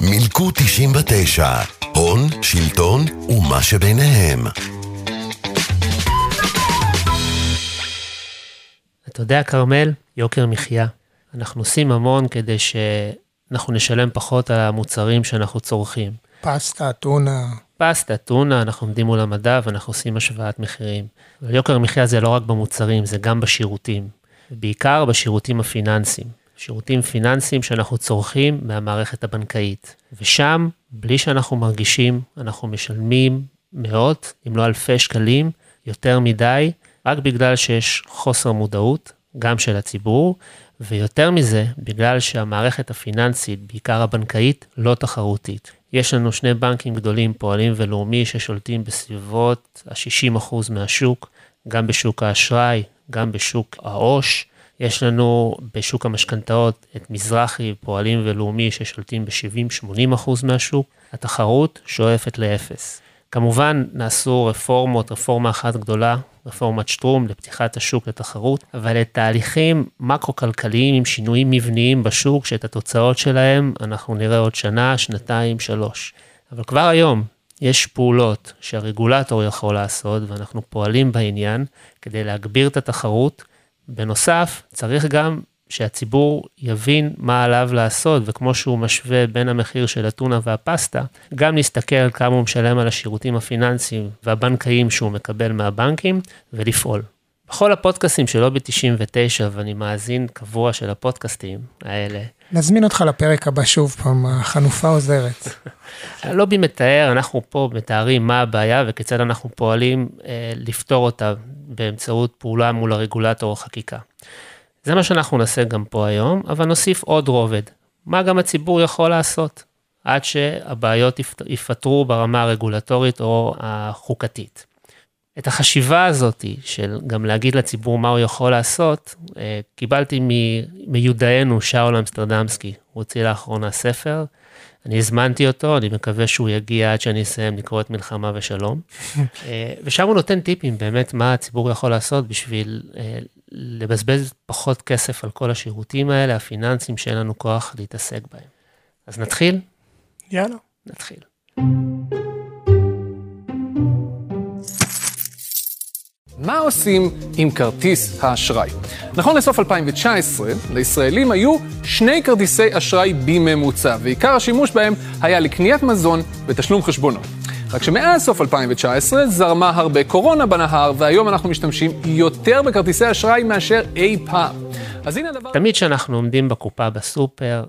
מילקו 99, הון, שלטון ומה שביניהם. אתה יודע, כרמל, יוקר מחיה. אנחנו עושים המון כדי שאנחנו נשלם פחות על המוצרים שאנחנו צורכים. פסטה, טונה. פסטה, טונה, אנחנו עומדים מול המדע ואנחנו עושים השוואת מחירים. אבל יוקר המחיה זה לא רק במוצרים, זה גם בשירותים. בעיקר בשירותים הפיננסיים. שירותים פיננסיים שאנחנו צורכים מהמערכת הבנקאית. ושם, בלי שאנחנו מרגישים, אנחנו משלמים מאות, אם לא אלפי שקלים, יותר מדי, רק בגלל שיש חוסר מודעות, גם של הציבור, ויותר מזה, בגלל שהמערכת הפיננסית, בעיקר הבנקאית, לא תחרותית. יש לנו שני בנקים גדולים, פועלים ולאומי, ששולטים בסביבות ה-60% מהשוק, גם בשוק האשראי, גם בשוק העו"ש. יש לנו בשוק המשכנתאות את מזרחי, פועלים ולאומי, ששולטים ב-70-80% מהשוק. התחרות שואפת לאפס. כמובן, נעשו רפורמות, רפורמה אחת גדולה, רפורמת שטרום לפתיחת השוק לתחרות, אבל את תהליכים מקרו-כלכליים עם שינויים מבניים בשוק, שאת התוצאות שלהם אנחנו נראה עוד שנה, שנתיים, שלוש. אבל כבר היום יש פעולות שהרגולטור יכול לעשות, ואנחנו פועלים בעניין כדי להגביר את התחרות. בנוסף, צריך גם שהציבור יבין מה עליו לעשות, וכמו שהוא משווה בין המחיר של הטונה והפסטה, גם על כמה הוא משלם על השירותים הפיננסיים והבנקאיים שהוא מקבל מהבנקים, ולפעול. בכל הפודקאסטים של לובי 99, ואני מאזין קבוע של הפודקאסטים האלה. נזמין אותך לפרק הבא שוב פעם, החנופה עוזרת. הלובי מתאר, אנחנו פה מתארים מה הבעיה וכיצד אנחנו פועלים אה, לפתור אותה באמצעות פעולה מול הרגולטור או חקיקה. זה מה שאנחנו נעשה גם פה היום, אבל נוסיף עוד רובד. מה גם הציבור יכול לעשות עד שהבעיות ייפתרו ברמה הרגולטורית או החוקתית. את החשיבה הזאת של גם להגיד לציבור מה הוא יכול לעשות, אה, קיבלתי מיודענו שאול אמסטרדמסקי, הוא הוציא לאחרונה ספר, אני הזמנתי אותו, אני מקווה שהוא יגיע עד שאני אסיים לקרוא את מלחמה ושלום. אה, ושם הוא נותן טיפים באמת מה הציבור יכול לעשות בשביל אה, לבזבז פחות כסף על כל השירותים האלה, הפיננסים שאין לנו כוח להתעסק בהם. אז נתחיל? יאללה. נתחיל. מה עושים עם כרטיס האשראי? נכון לסוף 2019, לישראלים היו שני כרטיסי אשראי בממוצע, ועיקר השימוש בהם היה לקניית מזון ותשלום חשבונות. רק שמאז סוף 2019 זרמה הרבה קורונה בנהר, והיום אנחנו משתמשים יותר בכרטיסי אשראי מאשר אי פעם. אז הנה הדבר... תמיד כשאנחנו עומדים בקופה בסופר,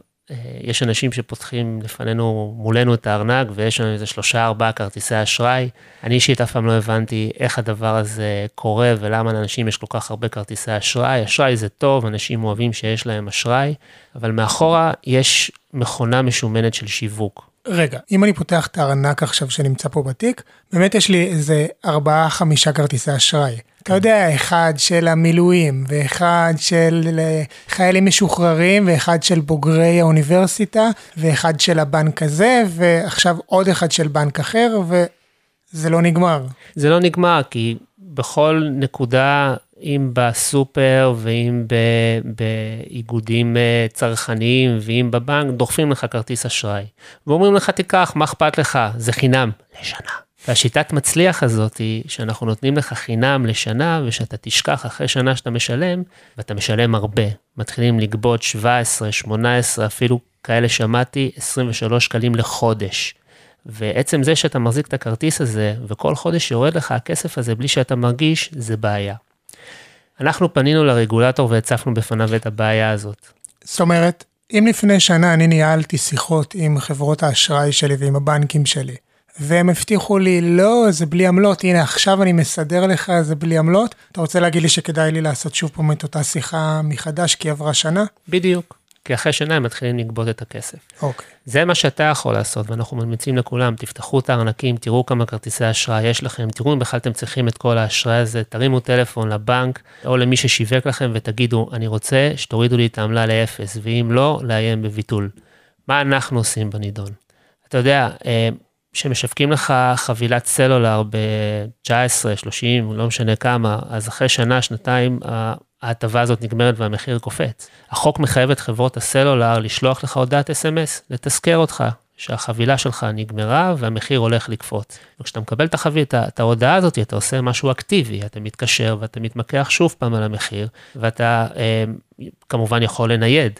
יש אנשים שפותחים לפנינו, מולנו את הארנק, ויש לנו איזה שלושה ארבעה כרטיסי אשראי. אני אישית אף פעם לא הבנתי איך הדבר הזה קורה ולמה לאנשים יש כל כך הרבה כרטיסי אשראי. אשראי זה טוב, אנשים אוהבים שיש להם אשראי, אבל מאחורה יש מכונה משומנת של שיווק. רגע, אם אני פותח את הארנק עכשיו שנמצא פה בתיק, באמת יש לי איזה ארבעה חמישה כרטיסי אשראי. אתה יודע, אחד של המילואים, ואחד של אה, חיילים משוחררים, ואחד של בוגרי האוניברסיטה, ואחד של הבנק הזה, ועכשיו עוד אחד של בנק אחר, וזה לא נגמר. זה לא נגמר, כי בכל נקודה אם בסופר ואם באיגודים אה, צרכניים ואם בבנק, דוחפים לך כרטיס אשראי. ואומרים לך, תיקח, מה אכפת לך? זה חינם, לשנה. והשיטת מצליח הזאת היא שאנחנו נותנים לך חינם לשנה, ושאתה תשכח אחרי שנה שאתה משלם, ואתה משלם הרבה. מתחילים לגבות 17, 18, אפילו כאלה שמעתי, 23 שקלים לחודש. ועצם זה שאתה מחזיק את הכרטיס הזה, וכל חודש יורד לך הכסף הזה בלי שאתה מרגיש, זה בעיה. אנחנו פנינו לרגולטור והצפנו בפניו את הבעיה הזאת. זאת אומרת, אם לפני שנה אני ניהלתי שיחות עם חברות האשראי שלי ועם הבנקים שלי, והם הבטיחו לי, לא, זה בלי עמלות, הנה עכשיו אני מסדר לך, זה בלי עמלות, אתה רוצה להגיד לי שכדאי לי לעשות שוב פעם את אותה שיחה מחדש כי עברה שנה? בדיוק. כי אחרי שנה הם מתחילים לגבות את הכסף. אוקיי. זה מה שאתה יכול לעשות, ואנחנו ממליצים לכולם, תפתחו את הארנקים, תראו כמה כרטיסי אשראי יש לכם, תראו אם בכלל אתם צריכים את כל האשראי הזה, תרימו טלפון לבנק או למי ששיווק לכם ותגידו, אני רוצה שתורידו לי את העמלה לאפס, ואם לא, לאיים בביטול. מה אנחנו עושים בנידון? אתה יודע, אה, שמשווקים לך חבילת סלולר ב-19, 30, לא משנה כמה, אז אחרי שנה, שנתיים, ההטבה הזאת נגמרת והמחיר קופץ. החוק מחייב את חברות הסלולר לשלוח לך הודעת אס.אם.אס, לתזכר אותך שהחבילה שלך נגמרה והמחיר הולך לקפוץ. וכשאתה מקבל את, החביל, את ההודעה הזאת, אתה עושה משהו אקטיבי, אתה מתקשר ואתה מתמקח שוב פעם על המחיר, ואתה אה, כמובן יכול לנייד.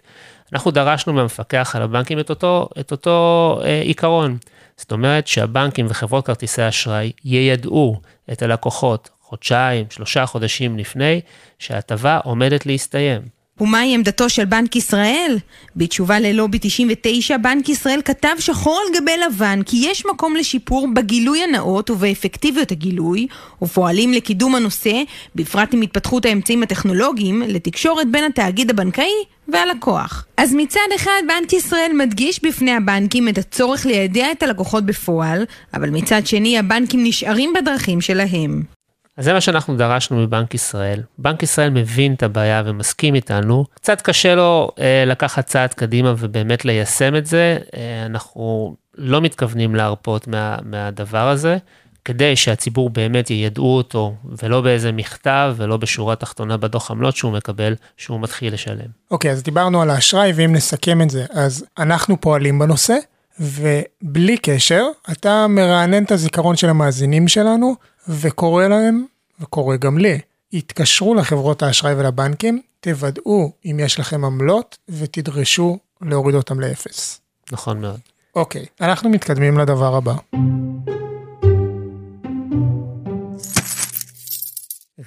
אנחנו דרשנו מהמפקח על הבנקים את אותו, את אותו אה, עיקרון. זאת אומרת שהבנקים וחברות כרטיסי אשראי יידעו את הלקוחות חודשיים, שלושה חודשים לפני, שההטבה עומדת להסתיים. ומהי עמדתו של בנק ישראל? בתשובה ללובי 99, בנק ישראל כתב שחור על גבי לבן כי יש מקום לשיפור בגילוי הנאות ובאפקטיביות הגילוי, ופועלים לקידום הנושא, בפרט עם התפתחות האמצעים הטכנולוגיים, לתקשורת בין התאגיד הבנקאי והלקוח. אז מצד אחד בנק ישראל מדגיש בפני הבנקים את הצורך לידע את הלקוחות בפועל, אבל מצד שני הבנקים נשארים בדרכים שלהם. אז זה מה שאנחנו דרשנו מבנק ישראל. בנק ישראל מבין את הבעיה ומסכים איתנו. קצת קשה לו אה, לקחת צעד קדימה ובאמת ליישם את זה. אה, אנחנו לא מתכוונים להרפות מה, מהדבר הזה, כדי שהציבור באמת יידעו אותו, ולא באיזה מכתב ולא בשורה תחתונה בדוח עמלות שהוא מקבל, שהוא מתחיל לשלם. אוקיי, okay, אז דיברנו על האשראי, ואם נסכם את זה, אז אנחנו פועלים בנושא. ובלי קשר, אתה מרענן את הזיכרון של המאזינים שלנו, וקורא להם, וקורא גם לי, התקשרו לחברות האשראי ולבנקים, תוודאו אם יש לכם עמלות, ותדרשו להוריד אותם לאפס. נכון מאוד. אוקיי, אנחנו מתקדמים לדבר הבא.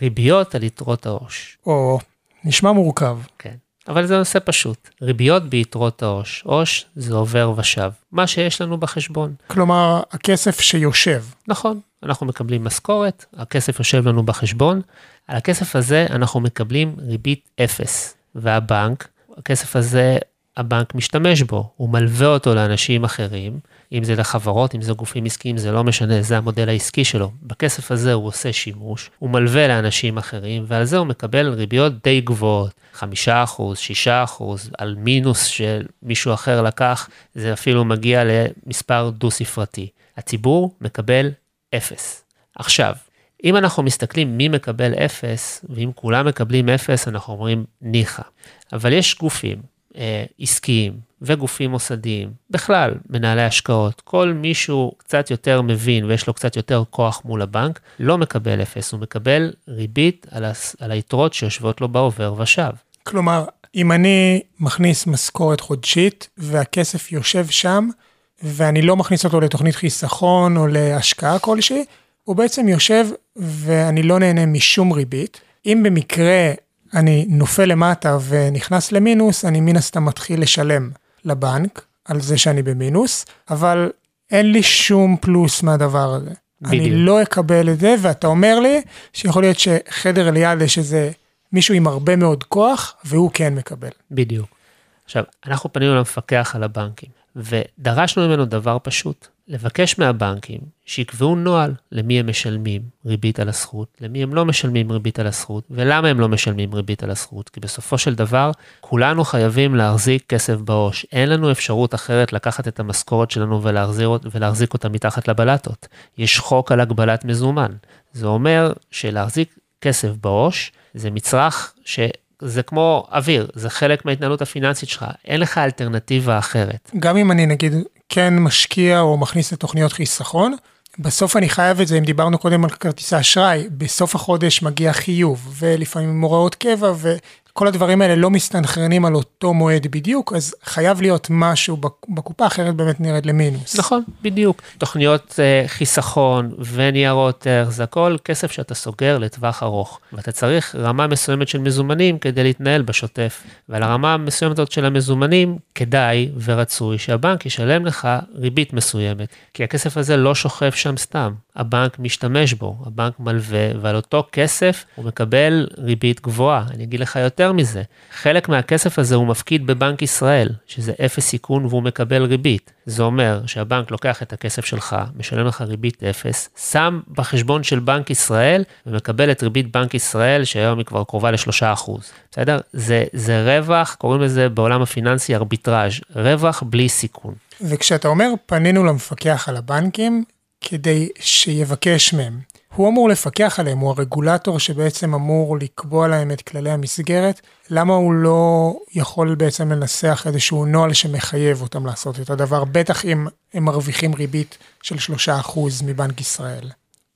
ריביות על יתרות העו"ש. או, נשמע מורכב. כן. אבל זה נושא פשוט. ריביות ביתרות העו"ש. עו"ש זה עובר ושב. מה שיש לנו בחשבון. כלומר, הכסף שיושב. נכון. אנחנו מקבלים משכורת, הכסף יושב לנו בחשבון. על הכסף הזה אנחנו מקבלים ריבית אפס. והבנק, הכסף הזה, הבנק משתמש בו. הוא מלווה אותו לאנשים אחרים. אם זה לחברות, אם זה גופים עסקיים, זה לא משנה, זה המודל העסקי שלו. בכסף הזה הוא עושה שימוש, הוא מלווה לאנשים אחרים, ועל זה הוא מקבל ריביות די גבוהות, 5%, 6%, על מינוס שמישהו אחר לקח, זה אפילו מגיע למספר דו-ספרתי. הציבור מקבל 0. עכשיו, אם אנחנו מסתכלים מי מקבל 0, ואם כולם מקבלים 0, אנחנו אומרים ניחא. אבל יש גופים אה, עסקיים וגופים מוסדיים, בכלל מנהלי השקעות, כל מישהו קצת יותר מבין ויש לו קצת יותר כוח מול הבנק, לא מקבל אפס, הוא מקבל ריבית על, הס, על היתרות שיושבות לו בעובר ושב. כלומר, אם אני מכניס משכורת חודשית והכסף יושב שם, ואני לא מכניס אותו לתוכנית חיסכון או להשקעה כלשהי, הוא בעצם יושב ואני לא נהנה משום ריבית. אם במקרה אני נופל למטה ונכנס למינוס, אני מן הסתם מתחיל לשלם לבנק על זה שאני במינוס, אבל אין לי שום פלוס מהדבר הזה. בדיוק. אני לא אקבל את זה, ואתה אומר לי שיכול להיות שחדר ליד יש איזה מישהו עם הרבה מאוד כוח, והוא כן מקבל. בדיוק. עכשיו, אנחנו פנינו למפקח על הבנקים, ודרשנו ממנו דבר פשוט, לבקש מהבנקים שיקבעו נוהל למי הם משלמים ריבית על הזכות, למי הם לא משלמים ריבית על הזכות, ולמה הם לא משלמים ריבית על הזכות, כי בסופו של דבר כולנו חייבים להחזיק כסף בעו"ש. אין לנו אפשרות אחרת לקחת את המשכורת שלנו ולהחזיר, ולהחזיק אותה מתחת לבלטות. יש חוק על הגבלת מזומן. זה אומר שלהחזיק כסף בעו"ש זה מצרך ש... זה כמו אוויר, זה חלק מההתנהלות הפיננסית שלך, אין לך אלטרנטיבה אחרת. גם אם אני נגיד כן משקיע או מכניס לתוכניות חיסכון, בסוף אני חייב את זה, אם דיברנו קודם על כרטיסי אשראי, בסוף החודש מגיע חיוב, ולפעמים הוראות קבע, כל הדברים האלה לא מסתנכרנים על אותו מועד בדיוק, אז חייב להיות משהו בקופה, אחרת באמת נרד למינוס. נכון, בדיוק. תוכניות uh, חיסכון וניירות ערך, זה הכל כסף שאתה סוגר לטווח ארוך, ואתה צריך רמה מסוימת של מזומנים כדי להתנהל בשוטף. ועל הרמה המסוימת הזאת של המזומנים, כדאי ורצוי שהבנק ישלם לך ריבית מסוימת, כי הכסף הזה לא שוכב שם סתם. הבנק משתמש בו, הבנק מלווה, ועל אותו כסף הוא מקבל ריבית גבוהה. אני אגיד לך יותר מזה, חלק מהכסף הזה הוא מפקיד בבנק ישראל, שזה אפס סיכון והוא מקבל ריבית. זה אומר שהבנק לוקח את הכסף שלך, משלם לך ריבית אפס, שם בחשבון של בנק ישראל ומקבל את ריבית בנק ישראל, שהיום היא כבר קרובה לשלושה אחוז. בסדר? זה, זה רווח, קוראים לזה בעולם הפיננסי ארביטראז', רווח בלי סיכון. וכשאתה אומר פנינו למפקח על הבנקים, כדי שיבקש מהם. הוא אמור לפקח עליהם, הוא הרגולטור שבעצם אמור לקבוע להם את כללי המסגרת, למה הוא לא יכול בעצם לנסח איזשהו נוהל שמחייב אותם לעשות את הדבר, בטח אם הם מרוויחים ריבית של 3% מבנק ישראל.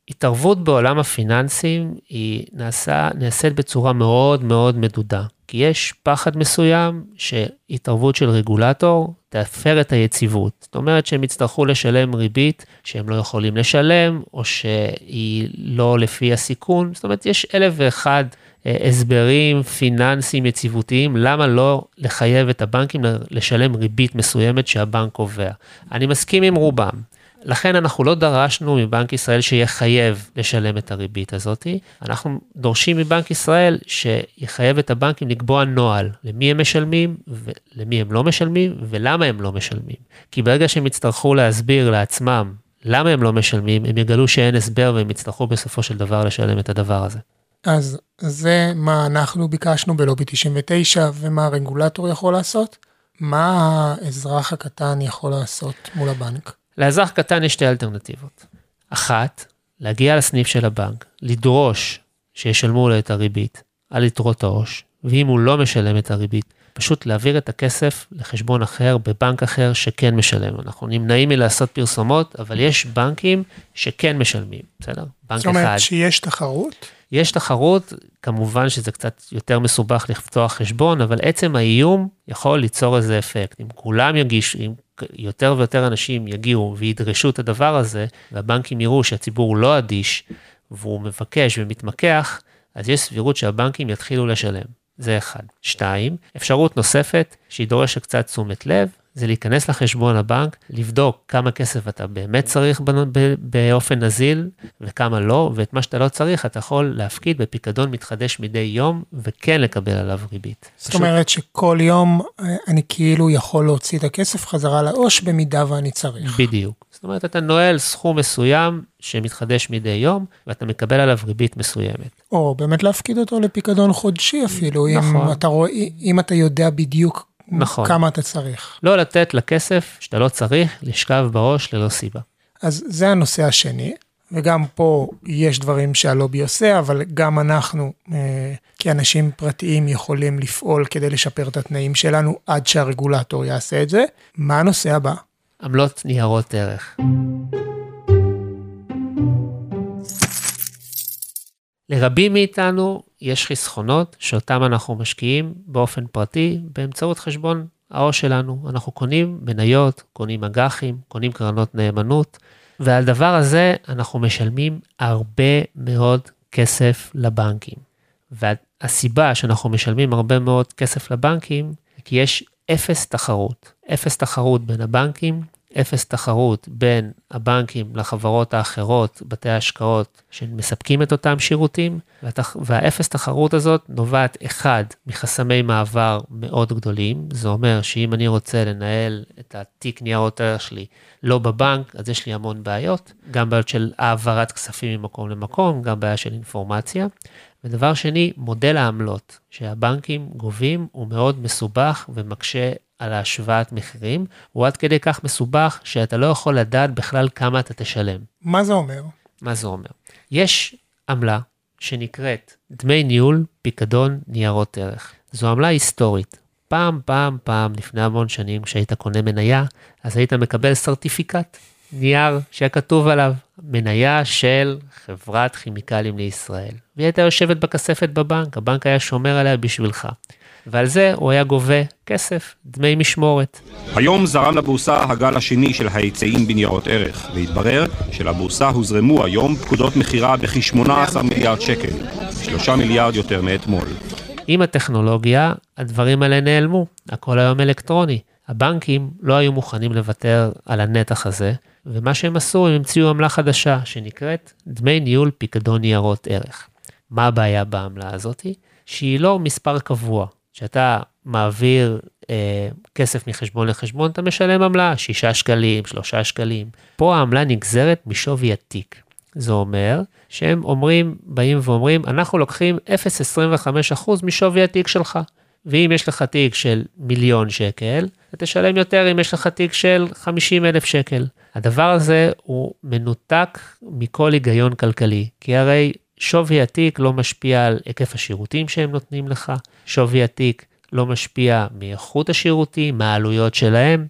התערבות בעולם הפיננסים היא נעשה, נעשית בצורה מאוד מאוד מדודה. כי יש פחד מסוים שהתערבות של רגולטור תאפר את היציבות. זאת אומרת שהם יצטרכו לשלם ריבית שהם לא יכולים לשלם, או שהיא לא לפי הסיכון. זאת אומרת, יש אלף ואחד אה, הסברים פיננסיים יציבותיים, למה לא לחייב את הבנקים לשלם ריבית מסוימת שהבנק קובע. אני מסכים עם רובם. לכן אנחנו לא דרשנו מבנק ישראל שיחייב לשלם את הריבית הזאת, אנחנו דורשים מבנק ישראל שיחייב את הבנקים לקבוע נוהל למי הם משלמים ולמי הם לא משלמים ולמה הם לא משלמים. כי ברגע שהם יצטרכו להסביר לעצמם למה הם לא משלמים, הם יגלו שאין הסבר והם יצטרכו בסופו של דבר לשלם את הדבר הזה. אז זה מה אנחנו ביקשנו בלובי 99 ומה הרגולטור יכול לעשות. מה האזרח הקטן יכול לעשות מול הבנק? לאזרח קטן יש שתי אלטרנטיבות. אחת, להגיע לסניף של הבנק, לדרוש שישלמו לו את הריבית על יתרות העו"ש, ואם הוא לא משלם את הריבית, פשוט להעביר את הכסף לחשבון אחר בבנק אחר שכן משלם. אנחנו נמנעים מלעשות פרסומות, אבל יש בנקים שכן משלמים, בסדר? בנק אחד. זאת אומרת אחד. שיש תחרות? יש תחרות, כמובן שזה קצת יותר מסובך לפתוח חשבון, אבל עצם האיום יכול ליצור איזה אפקט. אם כולם יגישו, אם יותר ויותר אנשים יגיעו וידרשו את הדבר הזה, והבנקים יראו שהציבור לא אדיש, והוא מבקש ומתמקח, אז יש סבירות שהבנקים יתחילו לשלם. זה אחד. שתיים, אפשרות נוספת שהיא דורשת קצת תשומת לב, זה להיכנס לחשבון הבנק, לבדוק כמה כסף אתה באמת צריך באופן נזיל וכמה לא, ואת מה שאתה לא צריך אתה יכול להפקיד בפיקדון מתחדש מדי יום וכן לקבל עליו ריבית. זאת פשוט... אומרת שכל יום אה, אני כאילו יכול להוציא את הכסף חזרה לעו"ש במידה ואני צריך. בדיוק. זאת אומרת, אתה נועל סכום מסוים שמתחדש מדי יום, ואתה מקבל עליו ריבית מסוימת. או באמת להפקיד אותו לפיקדון חודשי אפילו, נכון. אם אתה, רואה, אם אתה יודע בדיוק נכון. כמה אתה צריך. לא לתת לכסף שאתה לא צריך לשכב בראש ללא סיבה. אז זה הנושא השני, וגם פה יש דברים שהלובי עושה, אבל גם אנחנו אה, כאנשים פרטיים יכולים לפעול כדי לשפר את התנאים שלנו עד שהרגולטור יעשה את זה. מה הנושא הבא? עמלות ניירות ערך. לרבים מאיתנו יש חסכונות שאותם אנחנו משקיעים באופן פרטי באמצעות חשבון העו"ש שלנו. אנחנו קונים מניות, קונים אג"חים, קונים קרנות נאמנות, ועל דבר הזה אנחנו משלמים הרבה מאוד כסף לבנקים. והסיבה שאנחנו משלמים הרבה מאוד כסף לבנקים, כי יש אפס תחרות. אפס תחרות בין הבנקים אפס תחרות בין הבנקים לחברות האחרות, בתי ההשקעות, שמספקים את אותם שירותים, והאפס תחרות הזאת נובעת, אחד, מחסמי מעבר מאוד גדולים, זה אומר שאם אני רוצה לנהל את התיק ניירות ערך שלי לא בבנק, אז יש לי המון בעיות, גם בעיות של העברת כספים ממקום למקום, גם בעיה של אינפורמציה. ודבר שני, מודל העמלות שהבנקים גובים הוא מאוד מסובך ומקשה על השוואת מחירים, הוא עד כדי כך מסובך שאתה לא יכול לדעת בכלל כמה אתה תשלם. מה זה אומר? מה זה אומר? יש עמלה שנקראת דמי ניהול פיקדון ניירות ערך. זו עמלה היסטורית. פעם, פעם, פעם, לפני המון שנים, כשהיית קונה מניה, אז היית מקבל סרטיפיקט, נייר שהיה כתוב עליו, מניה של חברת כימיקלים לישראל. והיא הייתה יושבת בכספת בבנק, הבנק היה שומר עליה בשבילך. ועל זה הוא היה גובה כסף, דמי משמורת. היום זרם לבורסה הגל השני של ההיצעים בניירות ערך, והתברר שלבורסה הוזרמו היום פקודות מכירה בכ-18 מיליארד שקל, 3 מיליארד יותר מאתמול. עם הטכנולוגיה, הדברים האלה נעלמו, הכל היום אלקטרוני. הבנקים לא היו מוכנים לוותר על הנתח הזה, ומה שהם עשו, הם המציאו עמלה חדשה שנקראת דמי ניהול פיקדון ניירות ערך. מה הבעיה בעמלה הזאתי? שהיא לא מספר קבוע, כשאתה מעביר אה, כסף מחשבון לחשבון, אתה משלם עמלה, 6 שקלים, 3 שקלים. פה העמלה נגזרת משווי התיק. זה אומר שהם אומרים, באים ואומרים, אנחנו לוקחים 0.25% משווי התיק שלך. ואם יש לך תיק של מיליון שקל, אתה תשלם יותר אם יש לך תיק של 50 אלף שקל. הדבר הזה הוא מנותק מכל היגיון כלכלי, כי הרי שווי התיק לא משפיע על היקף השירותים שהם נותנים לך, שווי התיק לא משפיע מאיכות השירותים, מהעלויות שלהם,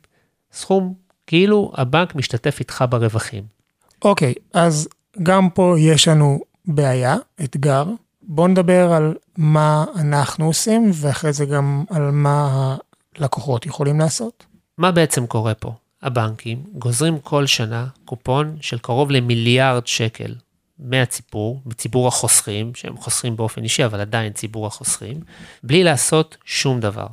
סכום כאילו הבנק משתתף איתך ברווחים. אוקיי, אז גם פה יש לנו בעיה, אתגר. בואו נדבר על מה אנחנו עושים, ואחרי זה גם על מה הלקוחות יכולים לעשות. מה בעצם קורה פה? הבנקים גוזרים כל שנה קופון של קרוב למיליארד שקל מהציבור, מציבור החוסכים, שהם חוסכים באופן אישי, אבל עדיין ציבור החוסכים, בלי לעשות שום דבר.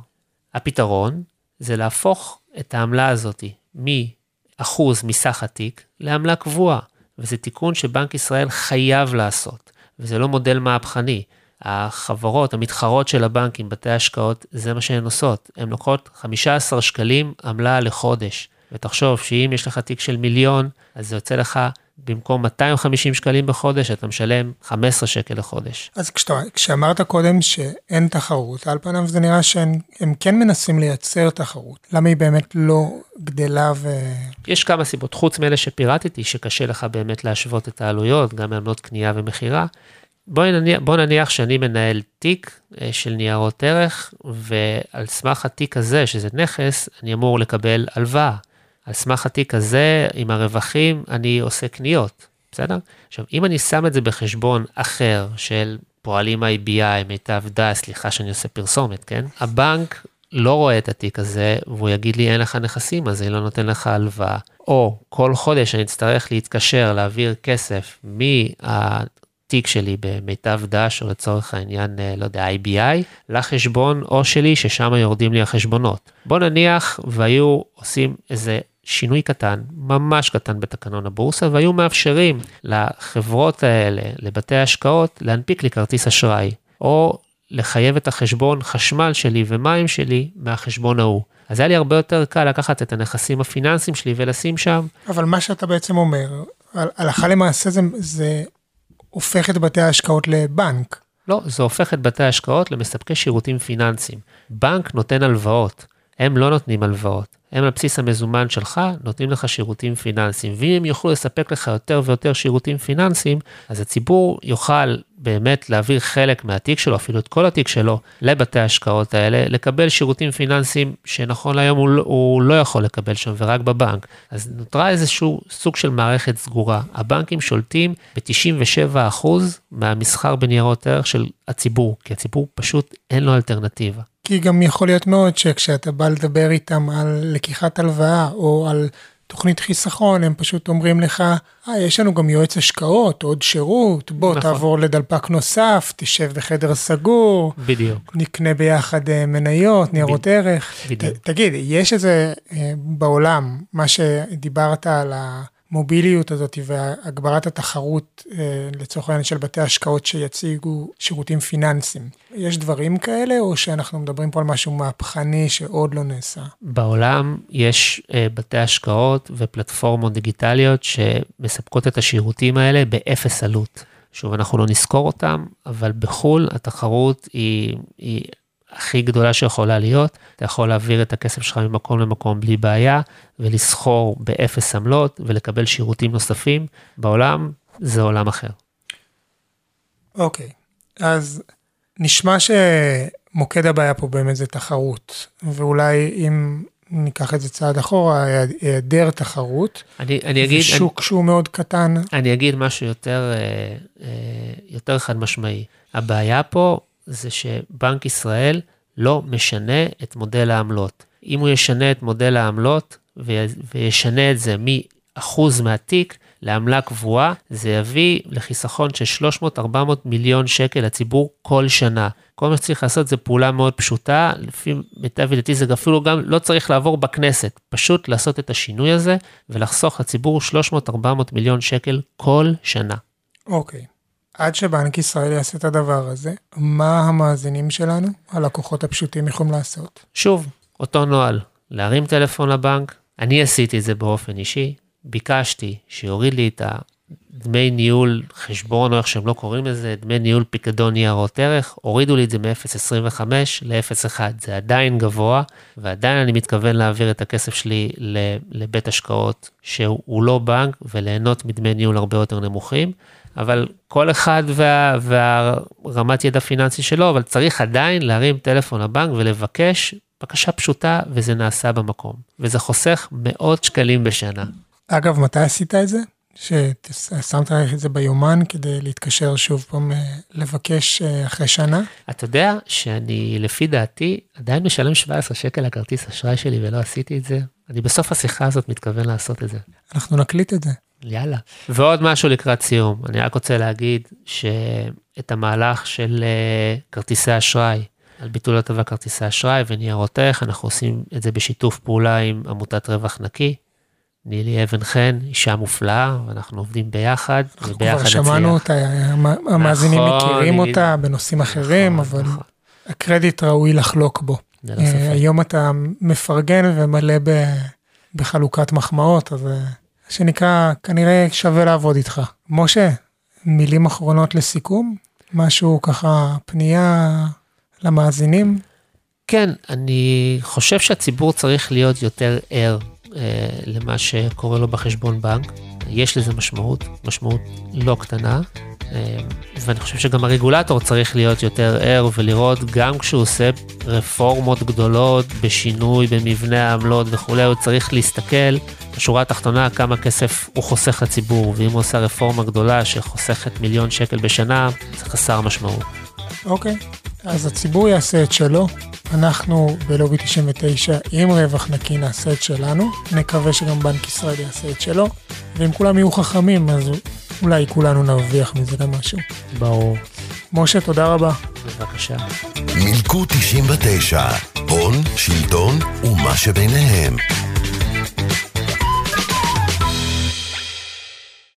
הפתרון זה להפוך את העמלה הזאת מאחוז מסך התיק לעמלה קבועה, וזה תיקון שבנק ישראל חייב לעשות, וזה לא מודל מהפכני. החברות, המתחרות של הבנקים, בתי השקעות, זה מה שהן עושות. הן לוקחות 15 שקלים עמלה לחודש. ותחשוב שאם יש לך תיק של מיליון, אז זה יוצא לך במקום 250 שקלים בחודש, אתה משלם 15 שקל לחודש. אז כשאתה, כשאמרת קודם שאין תחרות, על פניו זה נראה שהם כן מנסים לייצר תחרות. למה היא באמת לא גדלה ו... יש כמה סיבות, חוץ מאלה שפירטתי, שקשה לך באמת להשוות את העלויות, גם מעמלות קנייה ומכירה. בוא נניח, בוא נניח שאני מנהל תיק אה, של ניירות ערך, ועל סמך התיק הזה, שזה נכס, אני אמור לקבל הלוואה. על סמך התיק הזה, עם הרווחים, אני עושה קניות, בסדר? עכשיו, אם אני שם את זה בחשבון אחר של פועלים IBI, מיטב דה, סליחה שאני עושה פרסומת, כן? הבנק לא רואה את התיק הזה, והוא יגיד לי, אין לך נכסים, אז אני לא נותן לך הלוואה. או כל חודש אני אצטרך להתקשר, להעביר כסף מהתיק שלי במיטב דש, או לצורך העניין, אה, לא יודע, IBI, לחשבון או שלי, ששם יורדים לי החשבונות. בוא נניח והיו עושים איזה שינוי קטן, ממש קטן בתקנון הבורסה, והיו מאפשרים לחברות האלה, לבתי ההשקעות, להנפיק לי כרטיס אשראי, או לחייב את החשבון חשמל שלי ומים שלי מהחשבון ההוא. אז היה לי הרבה יותר קל לקחת את הנכסים הפיננסיים שלי ולשים שם. אבל מה שאתה בעצם אומר, הלכה למעשה זה, זה הופך את בתי ההשקעות לבנק. לא, זה הופך את בתי ההשקעות למספקי שירותים פיננסיים. בנק נותן הלוואות, הם לא נותנים הלוואות. הם על בסיס המזומן שלך נותנים לך שירותים פיננסיים, ואם הם יוכלו לספק לך יותר ויותר שירותים פיננסיים, אז הציבור יוכל באמת להעביר חלק מהתיק שלו, אפילו את כל התיק שלו, לבתי ההשקעות האלה, לקבל שירותים פיננסיים שנכון להיום הוא, לא, הוא לא יכול לקבל שם ורק בבנק. אז נותרה איזשהו סוג של מערכת סגורה. הבנקים שולטים ב-97% מהמסחר בניירות ערך של הציבור, כי הציבור פשוט אין לו אלטרנטיבה. כי גם יכול להיות מאוד שכשאתה בא לדבר איתם על לקיחת הלוואה או על תוכנית חיסכון, הם פשוט אומרים לך, אה, יש לנו גם יועץ השקעות, עוד שירות, בוא נכון. תעבור לדלפק נוסף, תשב בחדר סגור. בדיוק. נקנה ביחד אה, מניות, ניירות ב... ערך. בדיוק. ת, תגיד, יש איזה אה, בעולם, מה שדיברת על ה... המוביליות הזאת והגברת התחרות אה, לצורך העניין של בתי השקעות שיציגו שירותים פיננסיים. יש דברים כאלה או שאנחנו מדברים פה על משהו מהפכני שעוד לא נעשה? בעולם יש אה, בתי השקעות ופלטפורמות דיגיטליות שמספקות את השירותים האלה באפס עלות. שוב, אנחנו לא נזכיר אותם, אבל בחו"ל התחרות היא, היא הכי גדולה שיכולה להיות, אתה יכול להעביר את הכסף שלך ממקום למקום בלי בעיה, ולסחור באפס עמלות ולקבל שירותים נוספים. בעולם זה עולם אחר. אוקיי, okay. אז נשמע שמוקד הבעיה פה באמת זה תחרות, ואולי אם ניקח את זה צעד אחורה, היעדר תחרות, אני, אני אגיד, ושוק אני, שהוא מאוד קטן. אני אגיד משהו יותר, אה, אה, יותר חד משמעי. הבעיה פה זה שבנק ישראל לא משנה את מודל העמלות. אם הוא ישנה את מודל העמלות וישנה את זה מאחוז מהתיק לעמלה קבועה, זה יביא לחיסכון של 300-400 מיליון שקל לציבור כל שנה. כל מה שצריך לעשות זה פעולה מאוד פשוטה, לפי מיטב ידיעתי זה אפילו גם לא צריך לעבור בכנסת, פשוט לעשות את השינוי הזה ולחסוך לציבור 300-400 מיליון שקל כל שנה. אוקיי. Okay. עד שבנק ישראל יעשה את הדבר הזה, מה המאזינים שלנו, הלקוחות הפשוטים, יכולים לעשות? שוב, אותו נוהל, להרים טלפון לבנק, אני עשיתי את זה באופן אישי, ביקשתי שיוריד לי את דמי ניהול חשבון, או איך שהם לא קוראים לזה, דמי ניהול פיקדון ניירות ערך, הורידו לי את זה מ-0.25 ל-0.1. זה עדיין גבוה, ועדיין אני מתכוון להעביר את הכסף שלי לבית השקעות שהוא לא בנק, וליהנות מדמי ניהול הרבה יותר נמוכים. אבל כל אחד וה, והרמת ידע פיננסי שלו, אבל צריך עדיין להרים טלפון לבנק ולבקש בקשה פשוטה, וזה נעשה במקום. וזה חוסך מאות שקלים בשנה. אגב, מתי עשית את זה? ששמת את זה ביומן כדי להתקשר שוב פעם אה, לבקש אה, אחרי שנה? אתה יודע שאני, לפי דעתי, עדיין משלם 17 שקל לכרטיס אשראי שלי ולא עשיתי את זה. אני בסוף השיחה הזאת מתכוון לעשות את זה. אנחנו נקליט את זה. יאללה. ועוד משהו לקראת סיום, אני רק רוצה להגיד שאת המהלך של אה, כרטיסי אשראי, על ביטול הטבה כרטיסי אשראי וניירות ערך, אנחנו עושים את זה בשיתוף פעולה עם עמותת רווח נקי. נילי אבן חן, אישה מופלאה, ואנחנו עובדים ביחד, וביחד נצליח. כבר שמענו אותה, המאזינים נכון, מכירים נילי... אותה בנושאים נכון, אחרים, אבל נכון. הקרדיט ראוי לחלוק בו. לא אה, היום אתה מפרגן ומלא ב... בחלוקת מחמאות, אז אה, שנקרא, כנראה שווה לעבוד איתך. משה, מילים אחרונות לסיכום? משהו ככה, פנייה למאזינים? כן, אני חושב שהציבור צריך להיות יותר ער למה שקורה לו בחשבון בנק. יש לזה משמעות, משמעות לא קטנה, אה, ואני חושב שגם הרגולטור צריך להיות יותר ער ולראות גם כשהוא עושה רפורמות גדולות בשינוי במבנה העמלות וכולי, הוא צריך להסתכל בשורה התחתונה כמה כסף הוא חוסך לציבור, ואם הוא עושה רפורמה גדולה שחוסכת מיליון שקל בשנה, זה חסר משמעות. אוקיי, אז הציבור יעשה את שלו, אנחנו בלובי 99 עם רווח נקי נעשה את שלנו, נקווה שגם בנק ישראל יעשה את שלו, ואם כולם יהיו חכמים אז אולי כולנו נרוויח מזה גם משהו. ברור. משה, תודה רבה. בבקשה. מילקו 99, הון, שלטון ומה שביניהם.